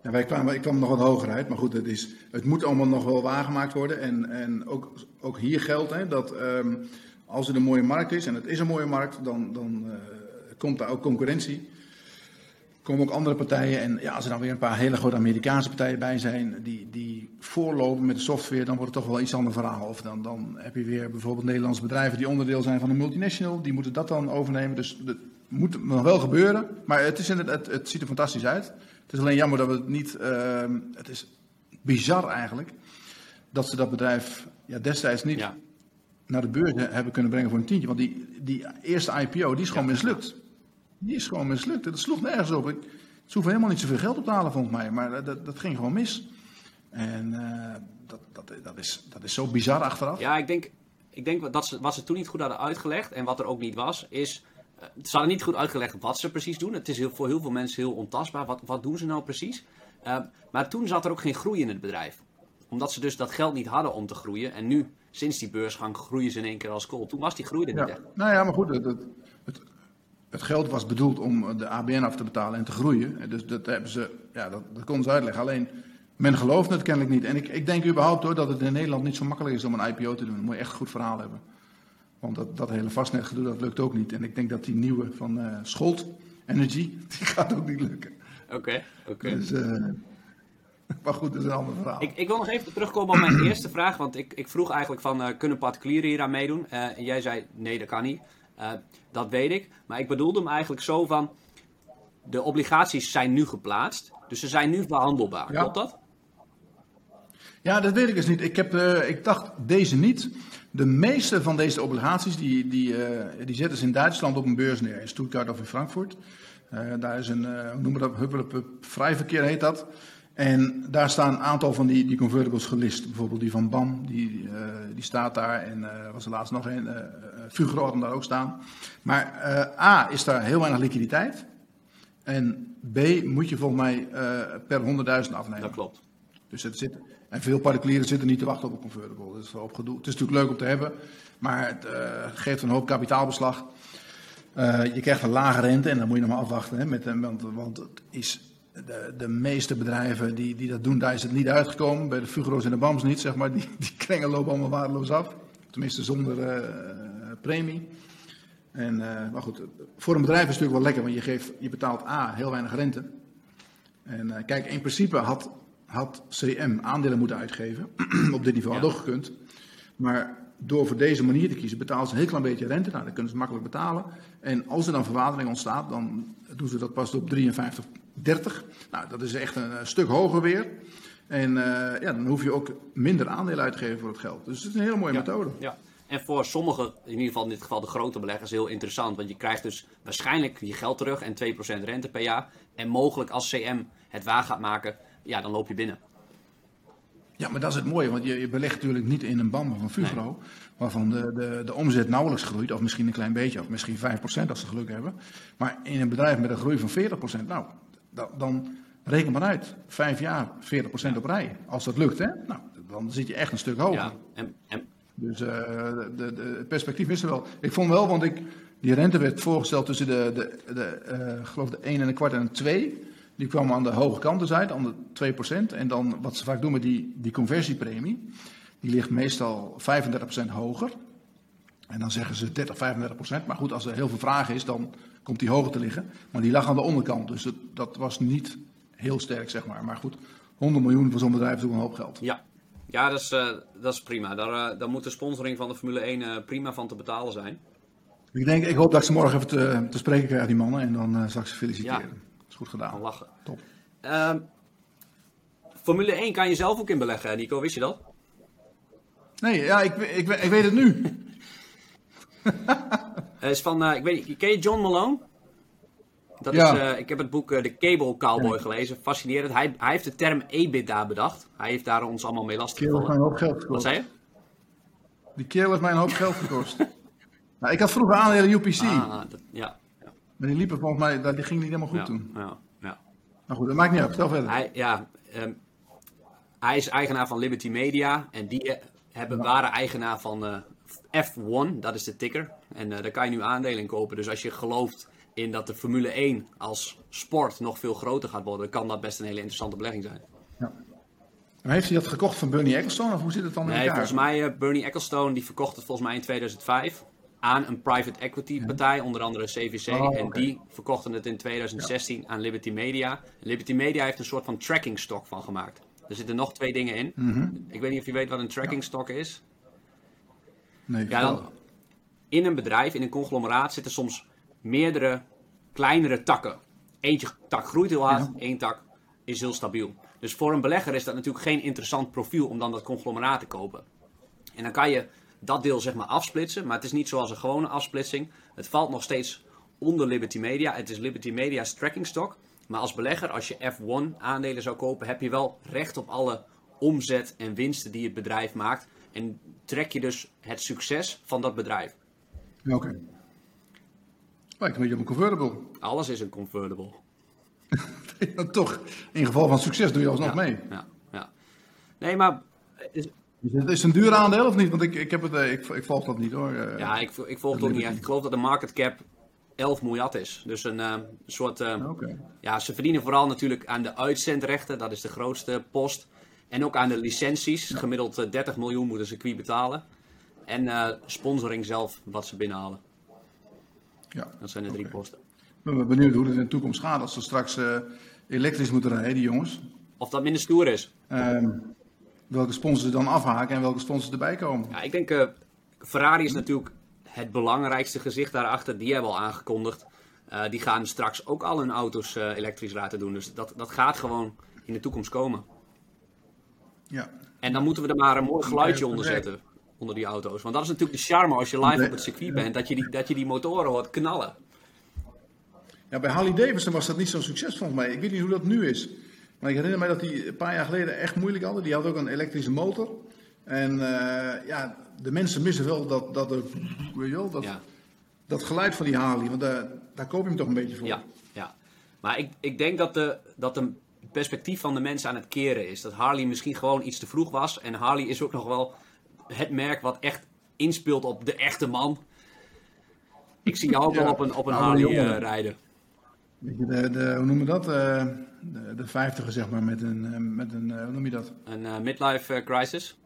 Ja, wij kwamen, ik kwam nog wat hoger uit, maar goed, het, is, het moet allemaal nog wel waargemaakt worden. En, en ook, ook hier geldt hè, dat um, als het een mooie markt is, en het is een mooie markt, dan, dan uh, komt daar ook concurrentie komen ook andere partijen. En ja, als er dan weer een paar hele grote Amerikaanse partijen bij zijn die, die voorlopen met de software, dan wordt het toch wel iets ander verhaal. Of dan, dan heb je weer bijvoorbeeld Nederlandse bedrijven die onderdeel zijn van een multinational. Die moeten dat dan overnemen. Dus dat moet nog wel gebeuren. Maar het, is het, het, het ziet er fantastisch uit. Het is alleen jammer dat we het niet. Uh, het is bizar eigenlijk. Dat ze dat bedrijf ja, destijds niet ja. naar de beurs hebben kunnen brengen voor een tientje. Want die, die eerste IPO die is gewoon ja. mislukt. Die is gewoon mislukt. Dat sloeg nergens op. Ik, ze hoeven helemaal niet zoveel geld op te halen, volgens mij. Maar dat, dat ging gewoon mis. En uh, dat, dat, dat, is, dat is zo bizar achteraf. Ja, ik denk ik denk dat ze, wat ze toen niet goed hadden uitgelegd en wat er ook niet was, is. eh, ze hadden niet goed uitgelegd wat ze precies doen. Het is heel, voor heel veel mensen heel ontastbaar. Wat, wat doen ze nou precies? Eh, maar toen zat er ook geen groei in het bedrijf. Omdat ze dus dat geld niet hadden om te groeien. En nu, sinds die beursgang, groeien ze in één keer als kool. Toen was die groei er niet Ja. echt. Nou ja, maar goed, het, het, geld was bedoeld om de ABN af te betalen en te groeien. En Dus dat hebben ze, ja, dat, dat konden ze uitleggen. Alleen, men gelooft het kennelijk niet. En ik, ik denk überhaupt hoor, dat het in Nederland niet zo makkelijk is om een IPO te doen. Dan moet je echt een goed verhaal hebben. Want dat, dat hele vastnetgedoe, dat lukt ook niet. En ik denk dat die nieuwe van eh Scholt Energy, die gaat ook niet lukken. Oké, oké. Dus, eh, maar goed, dat is een ander verhaal. Ik, ik wil nog even terugkomen op mijn eerste vraag. Want ik, ik vroeg eigenlijk van, eh, kunnen particulieren hier aan meedoen? En jij zei, nee, dat kan niet. Eh, dat weet ik. Maar ik bedoelde hem eigenlijk zo van, de obligaties zijn nu geplaatst. Dus ze zijn nu verhandelbaar. Ja. Klopt dat? Ja, dat weet ik dus niet. Ik, heb, eh, ik dacht deze niet. De meeste van deze obligaties, die, die, eh, die zetten ze in Duitsland op een beurs neer. In Stuttgart of in Frankfurt. Daar is een, hoe noemen we dat, huppelepup, vrijverkeer heet dat. En daar staan een aantal van die, die convertibles gelist. Bijvoorbeeld die van BAM, die, eh, die staat daar. En eh was er laatst nog een, eh Fugro had hem daar ook staan. Maar eh, A, is daar heel weinig liquiditeit. En B, moet je volgens mij eh, per 100.000 afnemen. Dat klopt. Dus het zit, en veel particulieren zitten niet te wachten op een convertible. Dat is wel opgedoe. Het is natuurlijk leuk om te hebben, maar het eh, geeft een hoop kapitaalbeslag. Eh, je krijgt een lage rente en dan moet je nog maar afwachten. Hè, met, eh, want, want het is de, de meeste bedrijven die, die dat doen, daar is het niet uitgekomen. Bij de Fugro's en de BAM's niet, zeg maar. Die, die krengen lopen allemaal waardeloos af. Tenminste zonder eh, premie. En, eh, maar goed, voor een bedrijf is het natuurlijk wel lekker, want je, geeft, je betaalt A, heel weinig rente. En eh, kijk, in principe had, had CM aandelen moeten uitgeven. Op dit niveau had ook gekund. Maar door voor deze manier te kiezen, betalen ze een heel klein beetje rente. Nou, dan kunnen ze makkelijk betalen. En als er dan verwatering ontstaat, dan doen ze dat pas op 53, 30. Nou, dat is echt een, stuk hoger weer. En eh, ja, dan hoef je ook minder aandelen uit te geven voor het geld. Dus het is een hele mooie methode. Ja. En voor sommigen, in ieder geval in dit geval de grote beleggers, heel interessant. Want je krijgt dus waarschijnlijk je geld terug en 2% rente per jaar. En mogelijk als CM het waar gaat maken, ja, dan loop je binnen. Ja, maar dat is het mooie, want je, je belegt natuurlijk niet in een BAM of een Fugro, waarvan de, de, de omzet nauwelijks groeit, of misschien een klein beetje, of misschien 5% als ze geluk hebben. Maar in een bedrijf met een groei van 40%, nou, da- dan reken maar uit, vijf jaar 40% op rij. Als dat lukt, hè, nou, dan zit je echt een stuk hoger. Ja. En, en, Dus eh, de, de, het perspectief is er wel. Ik vond wel, want ik, die rente werd voorgesteld tussen de, de, de, eh, geloof de 1 en een kwart en een 2. Die kwam aan de hoge kant dus uit, aan de 2%. En dan wat ze vaak doen met die, die conversiepremie, die ligt meestal 35% hoger. En dan zeggen ze 30, 35%. Maar goed, als er heel veel vraag is, dan komt die hoger te liggen. Maar die lag aan de onderkant, dus dat, dat was niet heel sterk, zeg maar. Maar goed, 100 miljoen voor zo'n bedrijf is ook een hoop geld. ja. ja, dat is, eh, dat is prima. Daar, eh, daar moet de sponsoring van de Formule 1 eh, prima van te betalen zijn. Ik, denk, ik hoop dat ik ze morgen even te, te spreken krijg, die mannen. En dan zal ik ze feliciteren. Ja. Dat is goed gedaan. lachen. Top. Ehm, Formule 1 kan je zelf ook in beleggen, Nico, wist je dat? Nee, ja, ik, ik, ik weet het nu. Het is van, eh, ik weet niet, ken je John Malone? Dat Ja. is, eh, ik heb het boek eh, The Cable Cowboy gelezen. Fascinerend. Hij, hij heeft de term EBITDA bedacht. Hij heeft daar ons allemaal mee Die kerel heeft mij een hoop geld Wat gekost. zei je? Die kerel heeft mij een hoop geld gekost. nou, ik had vroeger aandelen UPC. Ah, dat, ja. Ja, Maar die liepen volgens mij, dat- die ging niet helemaal goed ja, toen. ja, ja. Maar goed, dat maakt niet uit. Vertel verder. Hij, ja, ehm, hij is eigenaar van Liberty Media. En die eh, hebben, waren eigenaar van eh, F1. Dat is de ticker. En eh, daar kan je nu aandelen in kopen. Dus als je gelooft in dat de Formule 1 als sport nog veel groter gaat worden, kan dat best een hele interessante belegging zijn. Maar heeft hij dat gekocht van Bernie Ecclestone? Of hoe zit het dan in Nee, elkaar? volgens mij, eh, Bernie Ecclestone, die verkocht het volgens mij in 2005 aan een private equity partij, onder andere CVC. Oh, En die verkochten het in 2016 aan Liberty Media. Liberty Media heeft een soort van tracking stock van gemaakt. Er zitten nog twee dingen in. Mhm. Ik weet niet of je weet wat een tracking stock is. Nee, Ja, dan, in een bedrijf, in een conglomeraat, zitten soms meerdere kleinere takken. Eentje tak groeit heel hard, één tak is heel stabiel. Dus voor een belegger is dat natuurlijk geen interessant profiel om dan dat conglomeraat te kopen. En dan kan je dat deel zeg maar afsplitsen, maar het is niet zoals een gewone afsplitsing. Het valt nog steeds onder Liberty Media. Het is Liberty Media's tracking stock. Maar als belegger, als je F1 aandelen zou kopen, heb je wel recht op alle omzet en winsten die het bedrijf maakt. En trek je dus het succes van dat bedrijf. Oké. Lijkt een beetje op een convertible. Alles is een convertible. Ja, toch, in geval van succes doe je alsnog ja, mee. Ja, ja. Nee, maar is, Is het is het een duur aandeel of niet? Want ik, ik, heb het, eh, ik, ik volg dat niet hoor. Eh, ja, ik, ik volg het ook niet echt. Ik geloof dat de market cap 11 miljard is. Dus een eh, soort... eh, Oké. Ja, ze verdienen vooral natuurlijk aan de uitzendrechten. Dat is de grootste post. En ook aan de licenties. Gemiddeld eh, 30 miljoen moeten ze circuit betalen. En eh, sponsoring zelf, wat ze binnenhalen. Ja. Dat zijn de drie Oké. posten. Ik ben benieuwd hoe het in de toekomst gaat als ze straks eh, elektrisch moeten rijden, die jongens. Of dat minder stoer is. Ehm, welke sponsors dan afhaken en welke sponsors erbij komen. Ja, ik denk, eh, Ferrari is natuurlijk het belangrijkste gezicht daarachter. Die hebben al aangekondigd. Eh, die gaan straks ook al hun auto's eh, elektrisch laten doen. Dus dat, dat gaat gewoon in de toekomst komen. Ja. En dan moeten we er maar een mooi geluidje onder zetten. Onder die auto's. Want dat is natuurlijk de charme als je live Nee. op het circuit bent. Dat je die, dat je die motoren hoort knallen. ja, bij Harley Davidson was dat niet zo'n succes volgens mij. Ik weet niet hoe dat nu is. Maar ik herinner me dat die een paar jaar geleden echt moeilijk hadden. Die had ook een elektrische motor. En eh, ja, de mensen missen wel dat, dat, er, weet je wel, dat, Ja, dat geluid van die Harley. Want daar, daar koop je hem toch een beetje voor. ja, ja. Maar ik, ik denk dat de, dat de perspectief van de mensen aan het keren is. Dat Harley misschien gewoon iets te vroeg was. En Harley is ook nog wel het merk wat echt inspeelt op de echte man. Ik zie jou ook Ja, wel op een, op een Harley eh, rijden. Weet je, de, de, hoe noemen we dat? Eh, de, de vijftiger, zeg maar, met een, eh, met een hoe noem je dat? Een midlife crisis.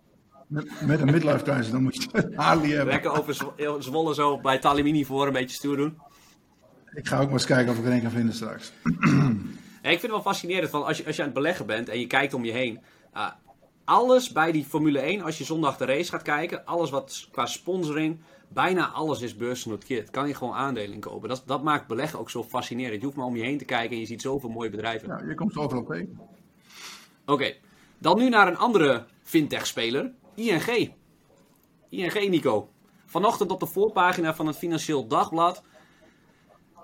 Met, met een midlife crisis, dan moet je Harley hebben. Lekker over Zw- Zwolle zo bij Talimini voor een beetje stoer doen. Ik ga ook maar eens kijken of ik er een kan vinden straks. Ja, ik vind het wel fascinerend van als je, als je aan het beleggen bent en je kijkt om je heen. ah, alles bij die Formule 1, als je zondag de race gaat kijken, alles wat qua sponsoring, bijna alles is beursgenoteerd. Kan je gewoon aandelen kopen. Dat, dat maakt beleggen ook zo fascinerend. Je hoeft maar om je heen te kijken en je ziet zoveel mooie bedrijven. Ja, je komt overal tegen. Oké, dan nu naar een andere fintech-speler, ING. ING, Nico. Vanochtend op de voorpagina van het Financieel Dagblad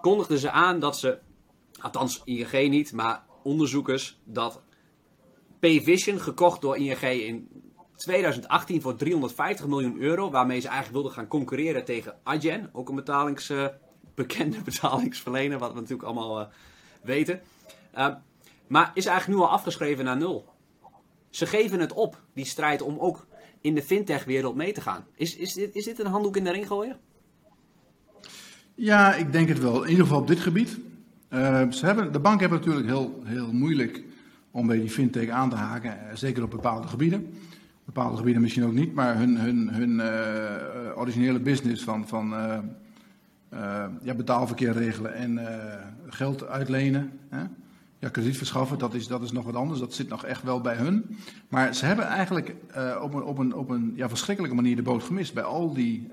kondigden ze aan dat ze, althans ING niet, maar onderzoekers, dat Payvision, gekocht door ING in 2018 voor 350 miljoen euro, waarmee ze eigenlijk wilden gaan concurreren tegen Adyen, ook een betalings, eh, bekende betalingsverlener, wat we natuurlijk allemaal eh, weten. Eh, maar is eigenlijk nu al afgeschreven naar nul. Ze geven het op, die strijd om ook in de fintech-wereld mee te gaan. Is, is, dit, is dit een handdoek in de ring gooien? Ja, ik denk het wel. In ieder geval op dit gebied. Eh, ze hebben, de banken hebben natuurlijk heel, heel moeilijk om bij die fintech aan te haken. eh, Zeker op bepaalde gebieden. Bepaalde gebieden misschien ook niet, maar hun, hun, hun eh, originele business van, van ja, betaalverkeer regelen en geld uitlenen. Hè? Ja, krediet verschaffen, dat is, dat is nog wat anders. Dat zit nog echt wel bij hun. Maar ze hebben eigenlijk op een, op een, op een ja, verschrikkelijke manier de boot gemist bij al die,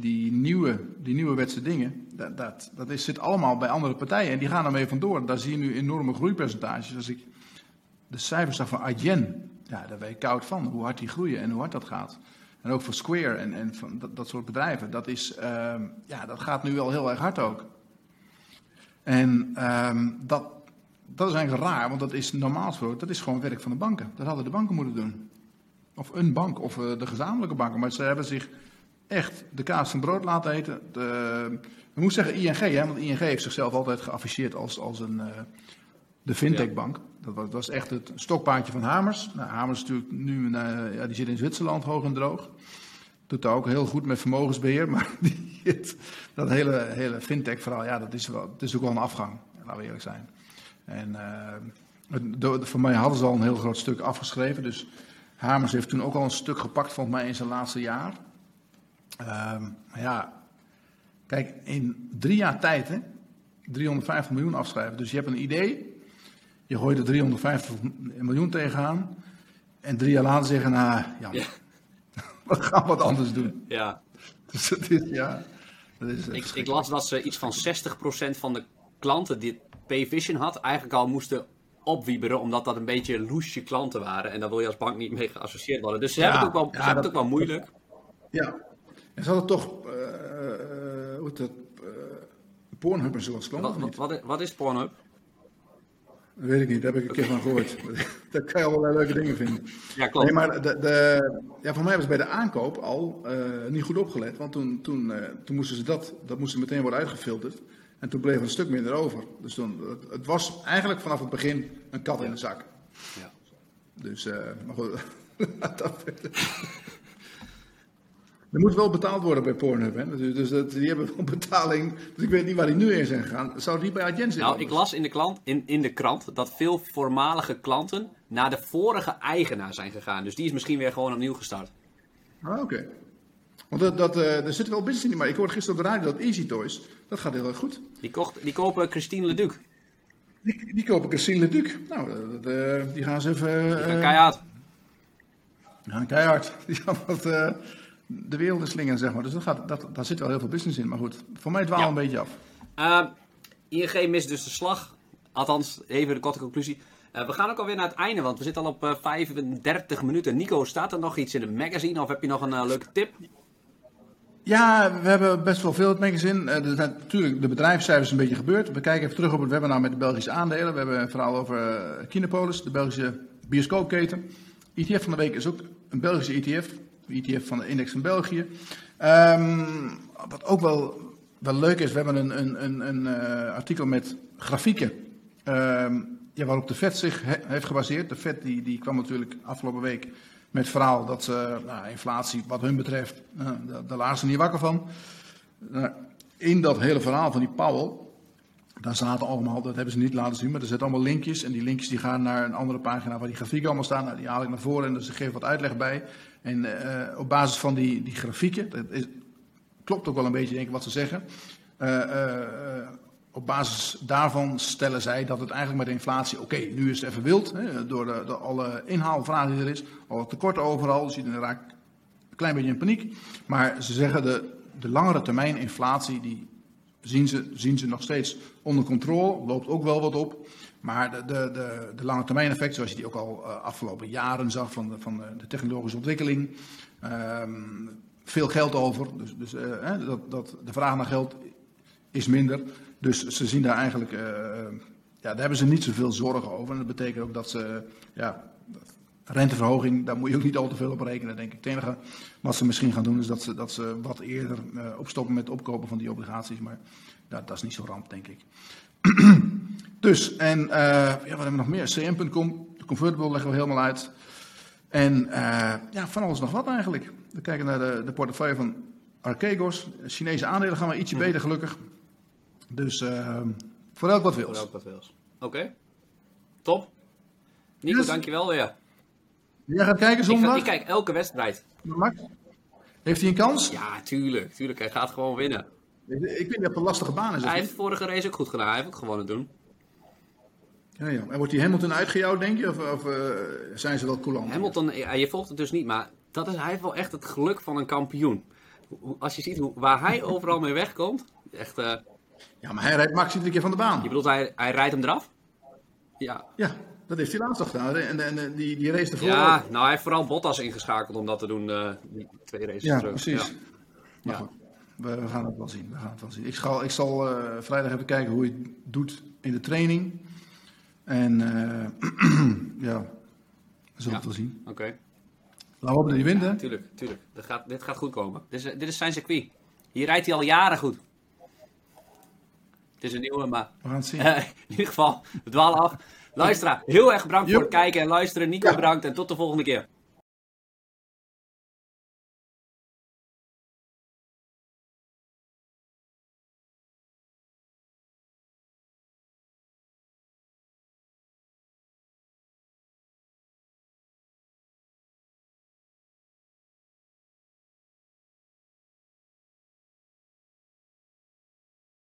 die, nieuwe, die nieuwe wetse dingen. Dat, dat, dat is, zit allemaal bij andere partijen en die gaan ermee vandoor. Daar zie je nu enorme groeipercentages. Als ik de cijfers zag van Adyen, ja, daar ben je koud van. Hoe hard die groeien en hoe hard dat gaat. En ook voor Square en, en van dat, dat soort bedrijven. Dat, is, ehm, ja, dat gaat nu wel heel erg hard ook. En ehm, dat, dat is eigenlijk raar, want dat is normaal gesproken, dat is gewoon werk van de banken. Dat hadden de banken moeten doen. Of een bank, of eh, de gezamenlijke banken. Maar ze hebben zich echt de kaas van brood laten eten. De, ik moet zeggen ING, hè, want ING heeft zichzelf altijd geafficheerd als, als een, eh, de fintechbank. Dat was, dat was echt het stokpaardje van Hamers. Nou, Hamers natuurlijk nu, eh, ja, die zit in Zwitserland hoog en droog. Doet daar ook heel goed met vermogensbeheer, maar die, het- dat hele, hele fintech-verhaal, ja, dat is, wel, het is ook wel een afgang, laten we eerlijk zijn. En eh, het- de- voor mij hadden ze al een heel groot stuk afgeschreven, dus Hamers heeft toen ook al een stuk gepakt, volgens mij in zijn laatste jaar. Ehm, maar ja, kijk, in drie jaar tijd, hè, 350 miljoen afschrijven. Dus je hebt een idee, je gooit er 350 miljoen tegenaan. En drie jaar later zeggen, nou, ja, Ja. we gaan wat anders doen. Ja. Dus dat is, ja, dat is eh, Ik, ik las dat ze iets van 60% van de klanten die Payvision had, eigenlijk al moesten opwieberen, omdat dat een beetje loesje klanten waren. En daar wil je als bank niet mee geassocieerd worden. Dus ze Ja, hebben het ook wel, ja, ze hebben dat- het ook wel moeilijk. Ja. En ze hadden toch, eh, hoe heet dat, eh, Pornhub en zoals geloof Wat, wat, is- Pornhub? Dat weet ik niet, daar heb ik een keer van gehoord. Daar kan je allerlei leuke dingen vinden. Ja, klopt. Nee, maar de, de, ja, voor mij was bij de aankoop al niet goed opgelet. Want toen, toen, toen moesten ze dat, dat moest meteen worden uitgefilterd. En toen bleef er een stuk minder over. Dus toen, het, het was eigenlijk vanaf het begin een kat in de zak. Ja. Dus, eh, maar goed. dat- er moet wel betaald worden bij Pornhub. Hè? Dus, dus dat, die hebben wel betaling. Dus ik weet niet waar die nu in zijn gegaan. Zou die bij Agent zitten? Nou, ik las in de, klant, in, in de krant dat veel voormalige klanten naar de vorige eigenaar zijn gegaan. Dus die is misschien weer gewoon opnieuw gestart. Ah, oké. Want dat, dat, eh, er zit wel business in. Maar ik hoorde gisteren op de radio dat Easy Toys, dat gaat heel erg goed. Die, kocht, die kopen Christine Leduc. Die, die kopen Christine Leduc. Nou, dat, dat, eh, die gaan ze even... Die gaan eh, keihard. die gaan keihard. Die gaan wat de wereld in slingeren, zeg maar. Dus dat gaat, dat, daar zit wel heel veel business in. Maar goed, voor mij dwaal Ja. een beetje af. Uh, ING mist dus de slag. Althans, even de korte conclusie. Uh, we gaan ook alweer naar het einde, want we zitten al op uh, 35 minuten. Nico, staat er nog iets in het magazine of heb je nog een uh, leuke tip? Ja, we hebben best wel veel het magazine. Er zijn natuurlijk de bedrijfscijfers een beetje gebeurd. We kijken even terug op het webinar met de Belgische aandelen. We hebben een verhaal over Kinepolis, de Belgische bioscoopketen. ETF van de week is ook een Belgische ETF. ETF van de Index van België. Um, wat ook wel, wel leuk is, we hebben een, een, een, een uh, artikel met grafieken. Um, ja, waarop de FED zich he heeft gebaseerd. De FED die, die kwam natuurlijk afgelopen week met het verhaal dat uh, nou, inflatie, wat hun betreft, uh, daar lagen ze niet wakker van. Uh, in dat hele verhaal van die Powell, daar zaten allemaal, dat hebben ze niet laten zien, maar er zitten allemaal linkjes. En die linkjes die gaan naar een andere pagina waar die grafieken allemaal staan. Nou, die haal ik naar voren en dus ik wat uitleg bij. En op basis van die, die grafieken, dat is, klopt ook wel een beetje denk ik wat ze zeggen. op basis daarvan stellen zij dat het eigenlijk met de inflatie, oké, nu is het even wild, hè, door, de, alle inhaalvragen die er is, alle tekorten overal, dus iedereen raakt een klein beetje in paniek. Maar ze zeggen de, de langere termijn inflatie, die zien ze, zien ze nog steeds onder controle, loopt ook wel wat op. Maar de, de, de, lange termijn effect, zoals je die ook al uh, afgelopen jaren zag van de, van de, technologische ontwikkeling, um, veel geld over, dus, dus hè, dat, dat, de vraag naar geld is minder. Dus ze zien daar eigenlijk, uh, ja, daar hebben ze niet zoveel zorgen over. En dat betekent ook dat ze, ja, renteverhoging, daar moet je ook niet al te veel op rekenen, denk ik. Het enige wat ze misschien gaan doen is dat ze, dat ze wat eerder opstoppen met het opkopen van die obligaties. Maar ja, dat is niet zo ramp, denk ik. dus, en uh, ja, wat hebben we nog meer? CM.com, de convertible leggen we helemaal uit. En uh, ja, van alles nog wat eigenlijk. We kijken naar de, de portefeuille van Archegos. Chinese aandelen gaan we ietsje Mhm. beter, gelukkig. Dus uh, voor elk wat Voor wils. elk wat wils. Oké. Okay. Top. Nico, Yes. dankjewel weer. Jij gaat kijken Ik, zondag? ik kijk elke wedstrijd. Max? Heeft hij een kans? Ja, tuurlijk. Tuurlijk, hij gaat gewoon winnen. Ik weet niet of het een lastige baan is. Hij heeft vorige race ook goed gedaan. Hij heeft ook gewonnen doen. Ja, ja. En wordt die Hamilton uitgejouwd, denk je? Of, of eh, zijn ze wel coulant? Hamilton, ja, je volgt het dus niet, maar dat is, hij heeft wel echt het geluk van een kampioen. Als je ziet hoe, waar hij overal mee wegkomt, echt, eh, Ja, maar hij rijdt Max iedere keer van de baan. je bedoelt hij, hij rijdt hem eraf? Ja. Ja, dat heeft hij laatst gedaan. En, en, en die, die race ervoor ja, ook. nou hij heeft vooral Bottas ingeschakeld om dat te doen, eh, die twee races Ja, terug. precies. Ja. Maar Ja. goed, we, we gaan het wel zien. We gaan het wel zien. Ik zal, ik zal vrijdag even kijken hoe je het doet in de training. En eh, ja, we zullen het wel zien. Oké, Laten we hopen dat hij wint, hè? tuurlijk, tuurlijk. Dat gaat, dit gaat goed komen. Dit is, dit is zijn circuit. Hier rijdt hij al jaren goed. Het is een nieuwe, maar We gaan het zien. In ieder geval, we dwalen af. Luisteraar, heel erg bedankt voor het kijken en luisteren. Nico Ja. bedankt en tot de volgende keer.